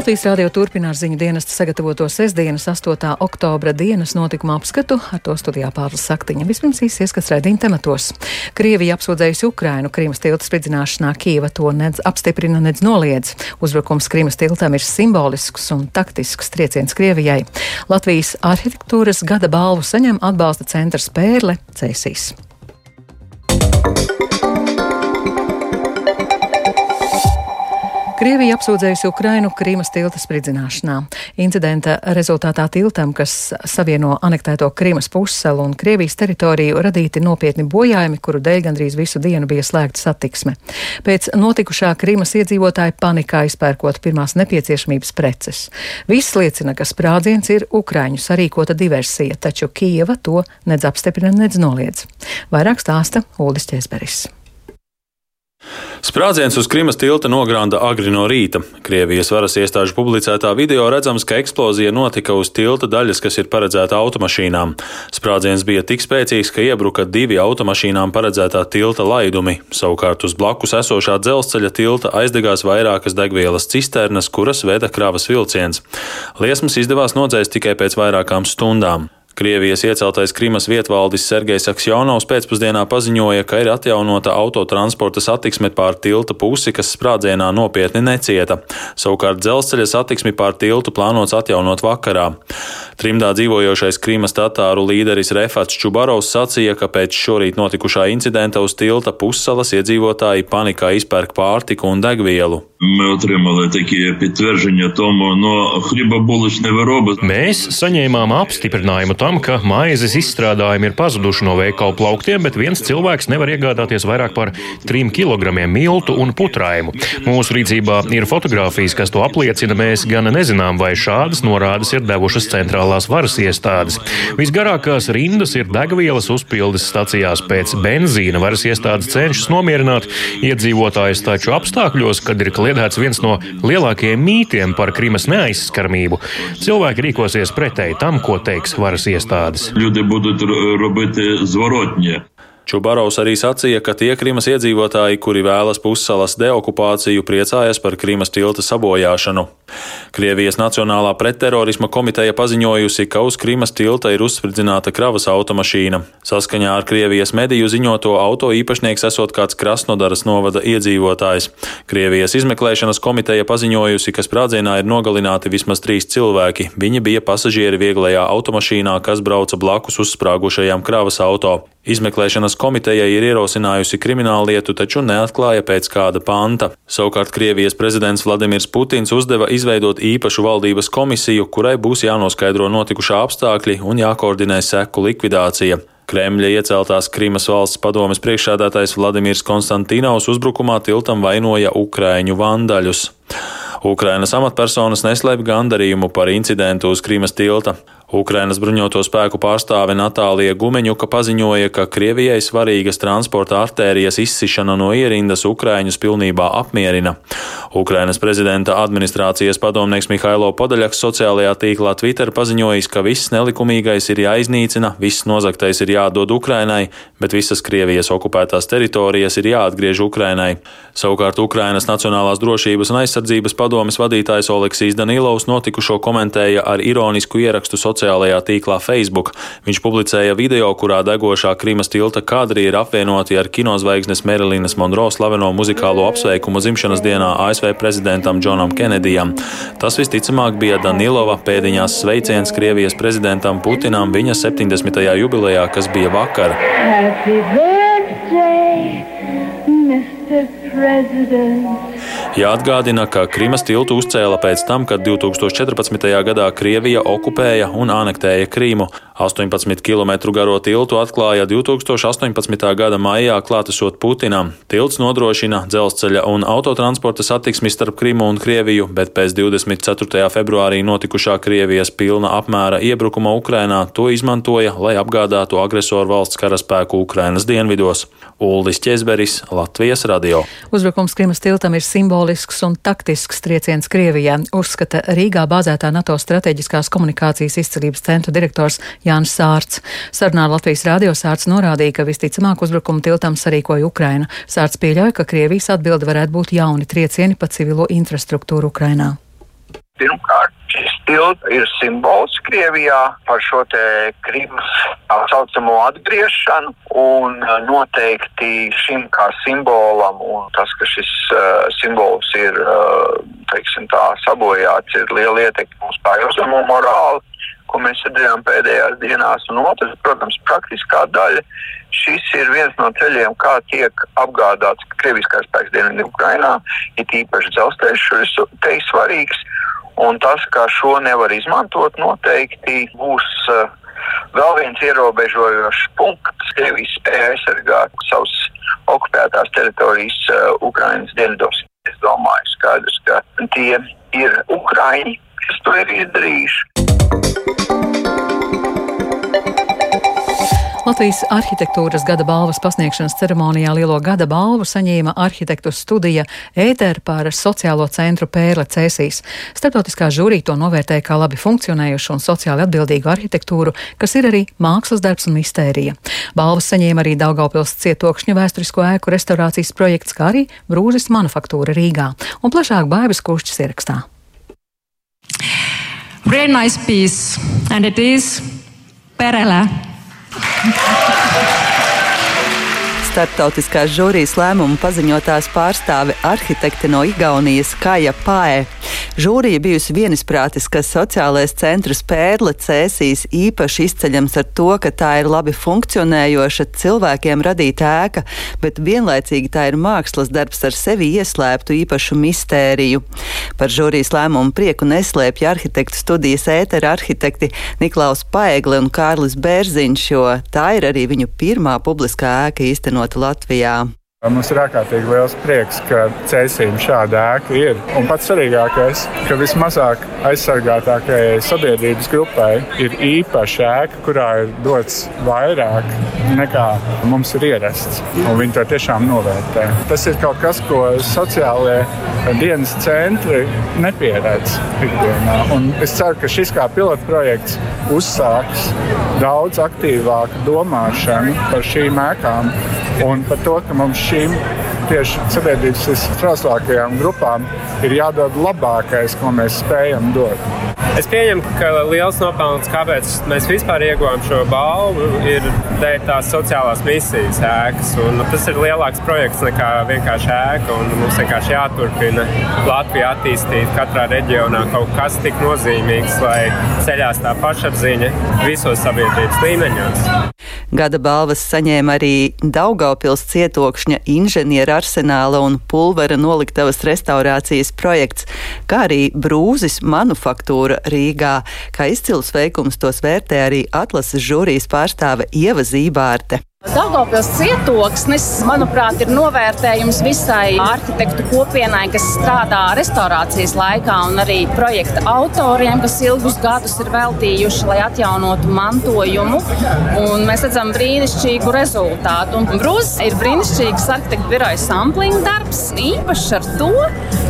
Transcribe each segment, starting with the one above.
Latvijas rādio turpina ar ziņu dienesta sagatavoto sestdienas 8. oktobra dienas notikuma apskatu, ar to studijā Pāvils Saktiņa. Vispirms īsi ieskats raidījuma tematos. Krievija apsūdzējusi Ukrainu Krīmas tilta spridzināšanā, Kieva to nedz apstiprina, nedz noliedz. Uzbrukums Krīmas tiltam ir simbolisks un taktisks trieciens Krievijai. Latvijas arhitektūras gada balvu saņem atbalsta centrs Pērle Cēsīs. Krievija apsūdzējusi Ukrainu Krīmas tilta spridzināšanā. Incidenta rezultātā tiltam, kas savieno anektēto Krīmas pussalu un Krievijas teritoriju, radīti nopietni bojājumi, kuru dēļ gandrīz visu dienu bija slēgta satiksme. Pēc notikušā Krīmas iedzīvotāji panikā izpērkot pirmās nepieciešamības preces. Viss liecina, ka sprādziens ir Ukraiņu sarīkota diversija, taču Kieva to nedz apstiprina, nedz noliedz. Vairāk stāsta Uldis Česberis. Sprādziens uz Krimas tilta nogranda agri no rīta. Krievijas varas iestāžu publicētā video redzams, ka eksplozija notika uz tilta daļas, kas ir paredzēta automašīnām. Sprādziens bija tik spēcīgs, ka iebruka divi automašīnām paredzētā tilta laidumi. Savukārt uz blakus esošā dzelzceļa tilta aizdegās vairākas degvielas cisternas, kuras veda kravas vilciens. Liesmas izdevās nodzēst tikai pēc vairākām stundām. Krievijas ieceltais Krimas vietvaldis Sergejs Aksjonovs pēcpusdienā paziņoja, ka ir atjaunota autotransporta satiksme pār tilta pusi, kas sprādzienā nopietni necieta. Savukārt dzelzceļa satiksmi pār tiltu plānots atjaunot vakarā. Trimdā dzīvojošais Krimas tatāru līderis Refats Čubarovs sacīja, ka pēc šorīt notikušā incidenta uz tilta pussalas iedzīvotāji panikā izpērk pārtiku un degvielu. Mēs saņēmām apstiprinājumu tam, ka maizes izstrādājumi ir pazuduši no veikalu plauktiem, bet viens cilvēks nevar iegādāties vairāk par 3 kg miltu un putrājumu. Mūsu rīcībā ir fotografijas, kas to apliecina. Mēs gan nezinām, vai šādas norādes ir devušas centrālās varas iestādes. Visgarākās rindas ir degvielas uzpildes stacijās pēc benzīna. Varas iestādes cenšas nomierināt iedzīvotājus, taču apstākļos, kad ir kliedēts viens no lielākajiem mītiem par Krimas neaizskarmību. Cilvēki rīkosies pretēji tam, ko teiks varas iestādes. Люди будуть робити зворотнє. Čubarovs arī sacīja, ka tie Krimas iedzīvotāji, kuri vēlas pussalas deokupāciju, priecājas par Krimas tilta sabojāšanu. Krievijas Nacionālā pretterorisma komiteja paziņojusi, ka uz Krimas tilta ir uzspridzināta kravas automašīna. Saskaņā ar Krievijas mediju ziņoto auto īpašnieks esot kāds Krasnodaras novada iedzīvotājs. Krievijas izmeklēšanas komiteja paziņojusi, ka sprādzienā ir nogalināti vismaz trīs cilvēki. Viņi bija pasažieri vieglajā automašīnā, kas brauca blakus uzsprāgušajām kravas auto. Izmeklēšanas komiteja ir ierosinājusi kriminālu lietu, taču neatklāja pēc kāda panta. Savukārt Krievijas prezidents Vladimirs Putins uzdeva izveidot īpašu valdības komisiju, kurai būs jānoskaidro notikušā apstākļi un jākoordinē seku likvidācija. Kremļa ieceltās Krimas valsts padomes priekšsēdētājs Vladimirs Konstantinovs uzbrukumā tiltam vainoja Ukraiņu vandaļus. Ukrainas amatpersonas neslēpj gandarījumu par incidentu uz Krimas tilta. Ukrainas bruņoto spēku pārstāve Natālija Gumeņuka paziņoja, ka Krievijai svarīgas transporta artērijas izsišana no ierindas Ukraiņus pilnībā apmierina. Ukrainas prezidenta administrācijas padomnieks Mihailo Podaļaks sociālajā tīklā Twitter paziņojis, ka viss nelikumīgais ir jāiznīcina, viss nozagtais ir jādod Ukrainai, bet visas Krievijas okupētās teritorijas ir jāatgriež Ukrainai. Savukārt Ukrainas Nacionālās drošības un aizsardzības padomes vadītājs Oleksijas Danilovs notikušo komentēja ar ironisku ierakstu sociālajā sociālajā tīklā Facebook. Viņš publicēja video, kurā degošā Krimas tilta kadri ir apvienoti ar kinozvaigznes Merilinas Monroe slaveno muzikālo apsveikumu dzimšanas dienā ASV prezidentam Džonam Kenedijam. Tas visticamāk bija Danilova pēdiņās sveiciens Krievijas prezidentam Putinam viņa 70. jubilejā, kas bija vakar. Happy birthday, Mr. President! Jāatgādina, ka Krimas tiltu uzcēla pēc tam, kad 2014. gadā Krievija okupēja un anektēja Krīmu. 18 km garo tiltu atklāja 2018. gada maijā klātesot Putinam. Tilts nodrošina dzelzceļa un autotransporta satiksmi starp Krimu un Krieviju, bet pēc 24. februārī notikušā Krievijas pilna apmēra iebrukuma Ukrainā to izmantoja, lai apgādātu agresoru valsts karaspēku Ukrainas dienvidos. Uldis Česberis, Latvijas radio. Uzbrukums Krimas tiltam ir simbolisks un taktisks trieciens Krievijā, uzskata Rīgā bāzētā NATO strateģiskās komunikācijas izcelības centra direktors Jānis Sārts. Sarunā Latvijas radio Sārts norādīja, ka visticamāk uzbrukumu tiltam sarīkoja Ukraina. Sārts pieļauj, ka Krievijas atbilde varētu būt jauni triecieni pa civilo infrastruktūru Ukrainā. Pirmkārt, šis tilts ir simbols Krievijā par šo te Krimas tā saucamo atgriešanu, un noteikti šim kā simbolam, un tas, ka šis uh, simbols ir, uh, teiksim tā, sabojāts, ir liela ietekme uz pārējos morāli ko mēs redzējām pēdējās dienās. Un otrs, protams, praktiskā daļa. Šis ir viens no ceļiem, kā tiek apgādāts Krievijas karaspēks Dienvidu Ukrainā, ir īpaši dzelzceļš, šis te ir svarīgs. Un tas, kā šo nevar izmantot, noteikti būs uh, vēl viens ierobežojošs punkts. Krievijas spēja aizsargāt savas okupētās teritorijas uh, Ukrainas dienvidos. Es domāju, skaidrs, ka tie ir Ukraiņi, kas to ir izdarījuši. Latvijas arhitektūras gada balvas pasniegšanas ceremonijā lielo gada balvu saņēma arhitektu studija ētera par sociālo centru Pērle Cēsīs. Startautiskā žūrī to novērtēja kā labi funkcionējušu un sociāli atbildīgu arhitektūru, kas ir arī mākslas darbs un mistērija. Balvas saņēma arī Daugaupils cietokšņu vēsturisko ēku restaurācijas projekts, kā arī Brūzes manufaktūra Rīgā. Un plašāk Baibas Kušķis ierakstā. Very nice piece, and it is Perele Startautiskās žūrijas lēmumu paziņotās pārstāve arhitekte no Igaunijas Kaja Pae. Žūrija bijusi vienisprātis, ka sociālais centrs Pērle cēsīs īpaši izceļams ar to, ka tā ir labi funkcionējoša, cilvēkiem radīta ēka, bet vienlaicīgi tā ir mākslas darbs ar sevi ieslēptu īpašu mistēriju. Par žūrijas lēmumu prieku neslēpja arhitektu studijas ētera arhitekti Niklaus Paegle un Kārlis Bērziņš, jo tā ir arī viņu pirmā publiskā ēka īstenot īstenota Latvijā. Mums ir ārkārtīgi liels prieks, ka Cēsīm šāda ēka ir. Un pats svarīgākais, ka vismazāk aizsargātākajai sabiedrības grupai ir īpaša ēka, kurā ir dots vairāk nekā mums ir ierasts. Un viņi to tiešām novērtē. Tas ir kaut kas, ko sociālajie dienas centri nepieredz ikdienā. Un es ceru, ka šis kā pilotprojekts uzsāks daudz aktīvāku domāšanu par šīm ēkām un par to, ka mums šīm tieši sabiedrības vistrauslākajām grupām ir jādod labākais, ko mēs spējam dot. Es pieņemu, ka liels nopelns, kāpēc mēs vispār ieguvām šo balvu, ir dēļ tās sociālās misijas ēkas. Un tas ir lielāks projekts nekā vienkārši ēka. Mums vienkārši jāturpina Latviju attīstīt katrā reģionā kaut kas tik nozīmīgs, lai ceļās tā pašapziņa visos sabiedrības līmeņos. Gada balvas saņēma arī Daugaupils cietokšņa inženiera arsenāla un pulvera noliktavas restaurācijas projekts, kā arī brūzis manufaktūra Rīgā. Kā izcils veikums tos vērtē arī atlases žūrijas pārstāve Ieva Zībārte. Daugopils cietoksnis, manuprāt, ir novērtējums visai arhitektu kopienai, kas strādā restaurācijas laikā, un arī projekta autoriem, kas ilgus gadus ir veltījuši, lai atjaunotu mantojumu. Un mēs redzam brīnišķīgu rezultātu. Brūzis ir brīnišķīgs arhitektu biroja sampling darbs, īpašs ar to,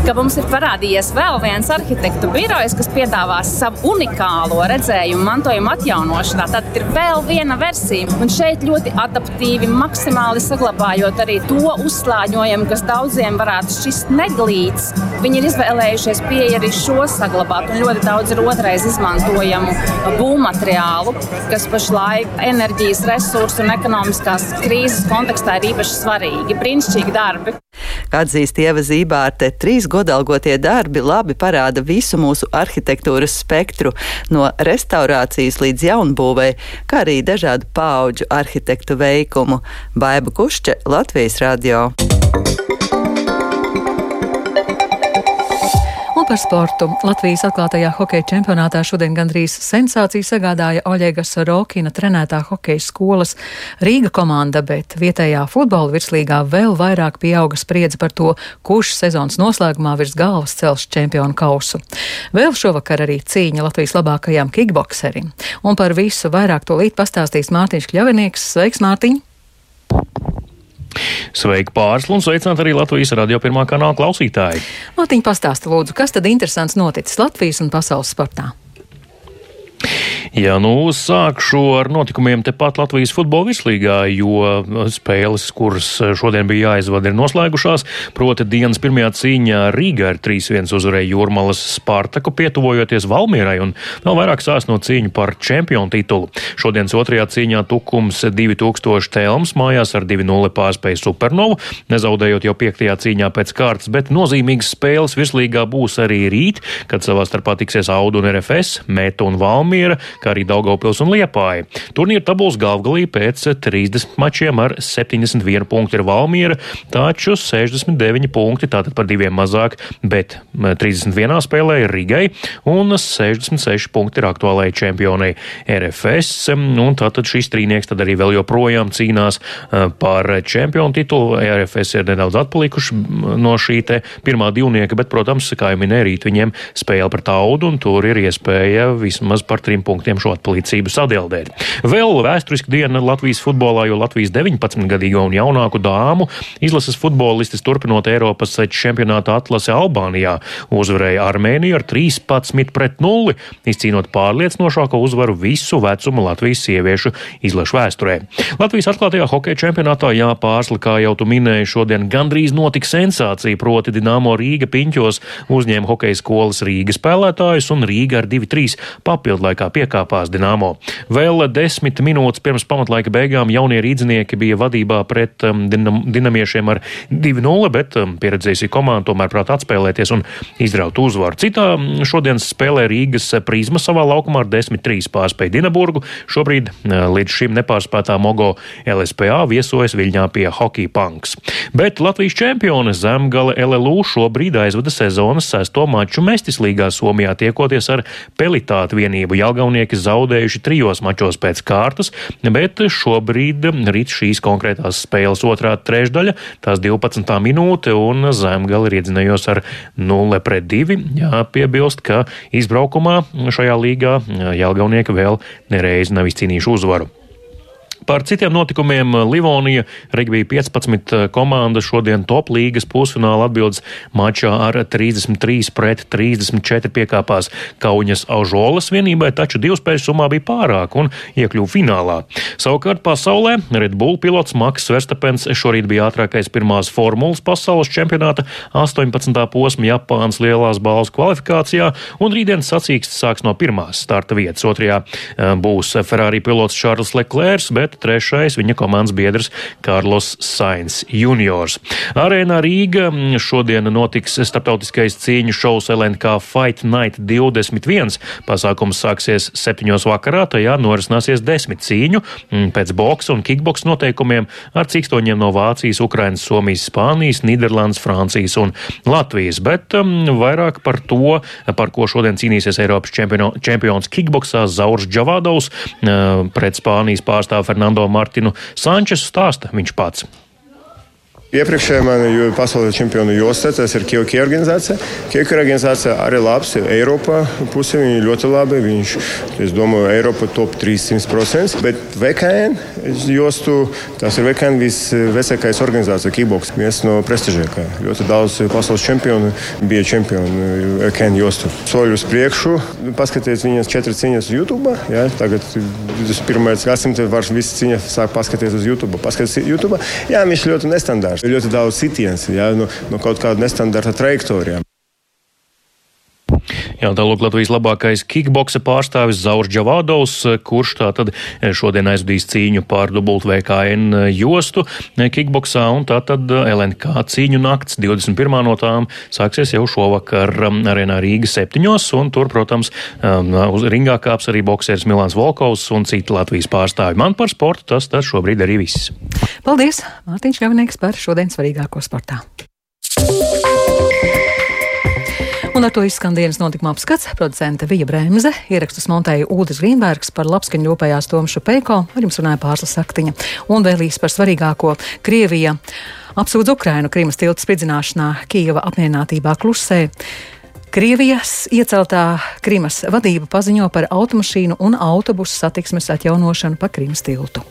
ka mums ir parādījies vēl viens arhitektu birojs, kas piedāvās savu unikālo redzējumu mantojuma atjaunošanā. Tad ir vēl viena versija, un šeit ļoti adaptīva adaptīvi, maksimāli saglabājot arī to uzslāņojumu, kas daudziem varētu šķist neglīts. Viņi ir izvēlējušies pieeja arī šo saglabāt, un ļoti daudz ir otrais izmantojamu būvmateriālu, kas pašlaik enerģijas resursu un ekonomiskās krīzes kontekstā ir īpaši svarīgi. Brīnišķīgi darbi! Atzīst Ieva Zībārte, trīs godalgotie darbi labi parāda visu mūsu arhitektūras spektru, no restaurācijas līdz jaunbūvei, kā arī dažādu pauģu arhitektu veikumu. Baiba Kušķe, Latvijas radio. Par sportu. Latvijas atklātajā hokeja čempionātā šodien gandrīz sensāciju sagādāja Oļegas Rokina trenētā hokeja skolas Rīga komanda, bet vietējā futbola virslīgā vēl vairāk pieauga spriedze par to, kurš sezonas noslēgumā virs galvas cels čempionu kausu. Vēl šovakar arī cīņa Latvijas labākajām kickbokserim. Un par visu vairāk to līdz pastāstīs Mārtiņš Kļavinieks. Sveiks, Mārtiņ! Sveiki, pārslu un sveicināt arī Latvijas radio pirmā kanāla klausītāji. Mārtiņ, pastāsti lūdzu, kas tad interesants noticis Latvijas un pasaules sportā? Jā, nu sākšu ar notikumiem tepat Latvijas futbola virslīgā, jo spēles, kuras šodien bija jāizvada, ir noslēgušās. Proti dienas pirmajā cīņā Rīgā ir 3-1 uzvarēja Jūrmalas Spartaku, pietuvojoties Valmierai un vēl vairāk sās no cīņu par čempionu titulu. Šodienas otrajā cīņā Tukums 2000 Telms mājās ar 2-0 pārspēja Supernovu, nezaudējot jau piektajā cīņā pēc kārtas, bet nozīmīgas spēles virslīgā būs arī rīt, kad savā starpā tiksies Audu un RFS, Meta un Valmiera kā arī Daugavpils un Liepāja. Turnīra tabulas galvgalī pēc 30 mačiem ar 71 punktu ir Valmiera, taču 69 punkti, tātad par diviem mazāk, bet 31 spēlē ir Rigai un 66 punkti ir aktuālajai čempionai RFS, un tātad šis trīnieks tad arī vēl joprojām cīnās par čempionu titulu. RFS ir nedaudz atpalikuši no šī te pirmā divnieka, bet, protams, kā jau minēja, rīt viņiem spēle pret audu, un tur ir iespēja vismaz par trim punktiem šo atpalīdzību sadēldēt. Vēl vēsturiska diena Latvijas futbolā, jo Latvijas 19-gadīgo un jaunāku dāmu izlases futbolistis turpinot Eiropas čempionāta atlase Albānijā uzvarēja Armēniju ar 13 pret 0, izcīnot pārliecinošāko uzvaru visu vecumu Latvijas sieviešu izlašu vēsturē. Latvijas atklātajā hokeja čempionātā jāpārsli, kā jau tu minēji, šodien gandrīz notika sensācija, proti Dinamo Rīga piņķos uzņēma hokeja skolas Rīgas spēlētājus un Rīga ar 2-3 papildlaikā piekāpās piekāpās Dienāmo. Vēl desmit minūtes pirms pamatlaika beigām jaunie rīdzinieki bija vadībā pret um, dinam, dinamiešiem ar 2-0, bet um, pieredzējusi komanda tomēr prāt atspēlēties un izraut uzvaru. Citā um, šodienas spēlē Rīgas prizma savā laukumā ar 10-3 pārspēja Dinaburgu. Šobrīd uh, līdz šim nepārspētā Mogo LSPA viesojas Viļņā pie Hockey Punks. Bet Latvijas čempione Zemgale LLU šobrīd aizvada sezonas sesto maču Mestis līgā Somijā tiekoties ar Pelitātu vienību Jelgaunieki zaudējuši trijos mačos pēc kārtas, bet šobrīd rīt šīs konkrētās spēles otrā trešdaļa, tās 12. minūte, un Zemgali ir iedzinējos ar 0 pret 2. Jāpiebilst, ka izbraukumā šajā līgā Jelgaunieki vēl nereiz nav izcīnījuši uzvaru. Par citiem notikumiem Livonija Regbija 15 eh, komanda šodien top līgas pusfināla atbildes mačā ar 33 pret 34 piekāpās Kauņas Aužolas vienībai, taču divu spēļu summā bija pārāk un iekļuva finālā. Savukārt pasaulē Red Bull pilots Maks Verstapens šorīt bija ātrākais pirmās formulas pasaules čempionāta 18. posma Japānas lielās balvas kvalifikācijā, un rītdienas sacīksts sāks no pirmās starta vietas. Otrajā eh, būs Ferrari pilots Čārls bet bet trešais viņa komandas biedrs Kārlos Sainz juniors. Arēnā Rīga šodien notiks starptautiskais cīņu šovs LNK Fight Night 21. Pasākums sāksies septiņos vakarā, tajā norisināsies desmit cīņu pēc boksa un kickboks noteikumiem ar cikstoņiem no Vācijas, Ukrainas, Somijas, Spānijas, Nīderlandes, Francijas un Latvijas. Bet um, vairāk par to, par ko šodien cīnīsies Eiropas čempiono, čempions kickboksā Zaurs Džavādovs uh, pret Spānijas pārstāvu Fernando Martinu Sančesu stāsta viņš pats. Iepriekšējā manā pasaules čempionu josā tas ir Kyoki organizācija. Kyoki organizācija arī labs. Eiropā puse viņa ļoti labi. Viņš, es domāju, Eiropa top 300%. Bet VKN jostu, tas ir VKN visvecākais organizācija kickboks. Viens no prestižākā. Ļoti daudz pasaules čempionu bija čempioni VKN jostu. Soļus priekšu, paskatieties viņas četras cīņas YouTube. Ja? Tagad 21. gadsimta var visas cīņas sāk paskatīties uz YouTube. Paskatīties YouTube. Jā, viņš ļoti nestandarts ir ļoti daudz sitiens ja, no, no kaut kāda nestandarta trajektorijām. Jā, tālāk Latvijas labākais kickboksa pārstāvis Zaurs Džavādovs, kurš tātad šodien aizbīs cīņu pār dubult VKN jostu kickboksā, un tātad LNK cīņu nakts 21. no tām sāksies jau šovakar um, arēnā Rīga septiņos, un tur, protams, um, uz ringā kāps arī bokseris Milāns Volkovs un citi Latvijas pārstāvi. Man par sportu tas, tas šobrīd arī viss. Paldies, Mārtiņš Gavinieks par šodien svarīgāko sportā. Un ar to izskan dienas notikuma apskats. Producente Vija Bremse, ierakstus montēja Ūdens Grīnbergs par labskaņu rūpējās Tomšu Peiko, ar jums runāja Pārslas Saktiņa un vēlīs par svarīgāko Krievija. Apsūdz Ukrainu Krīmas tilta spridzināšanā, Kijava apmierinātībā klusē. Krievijas ieceltā Krimas vadība paziņo par automašīnu un autobusu satiksmes atjaunošanu pa Krīmas tiltu.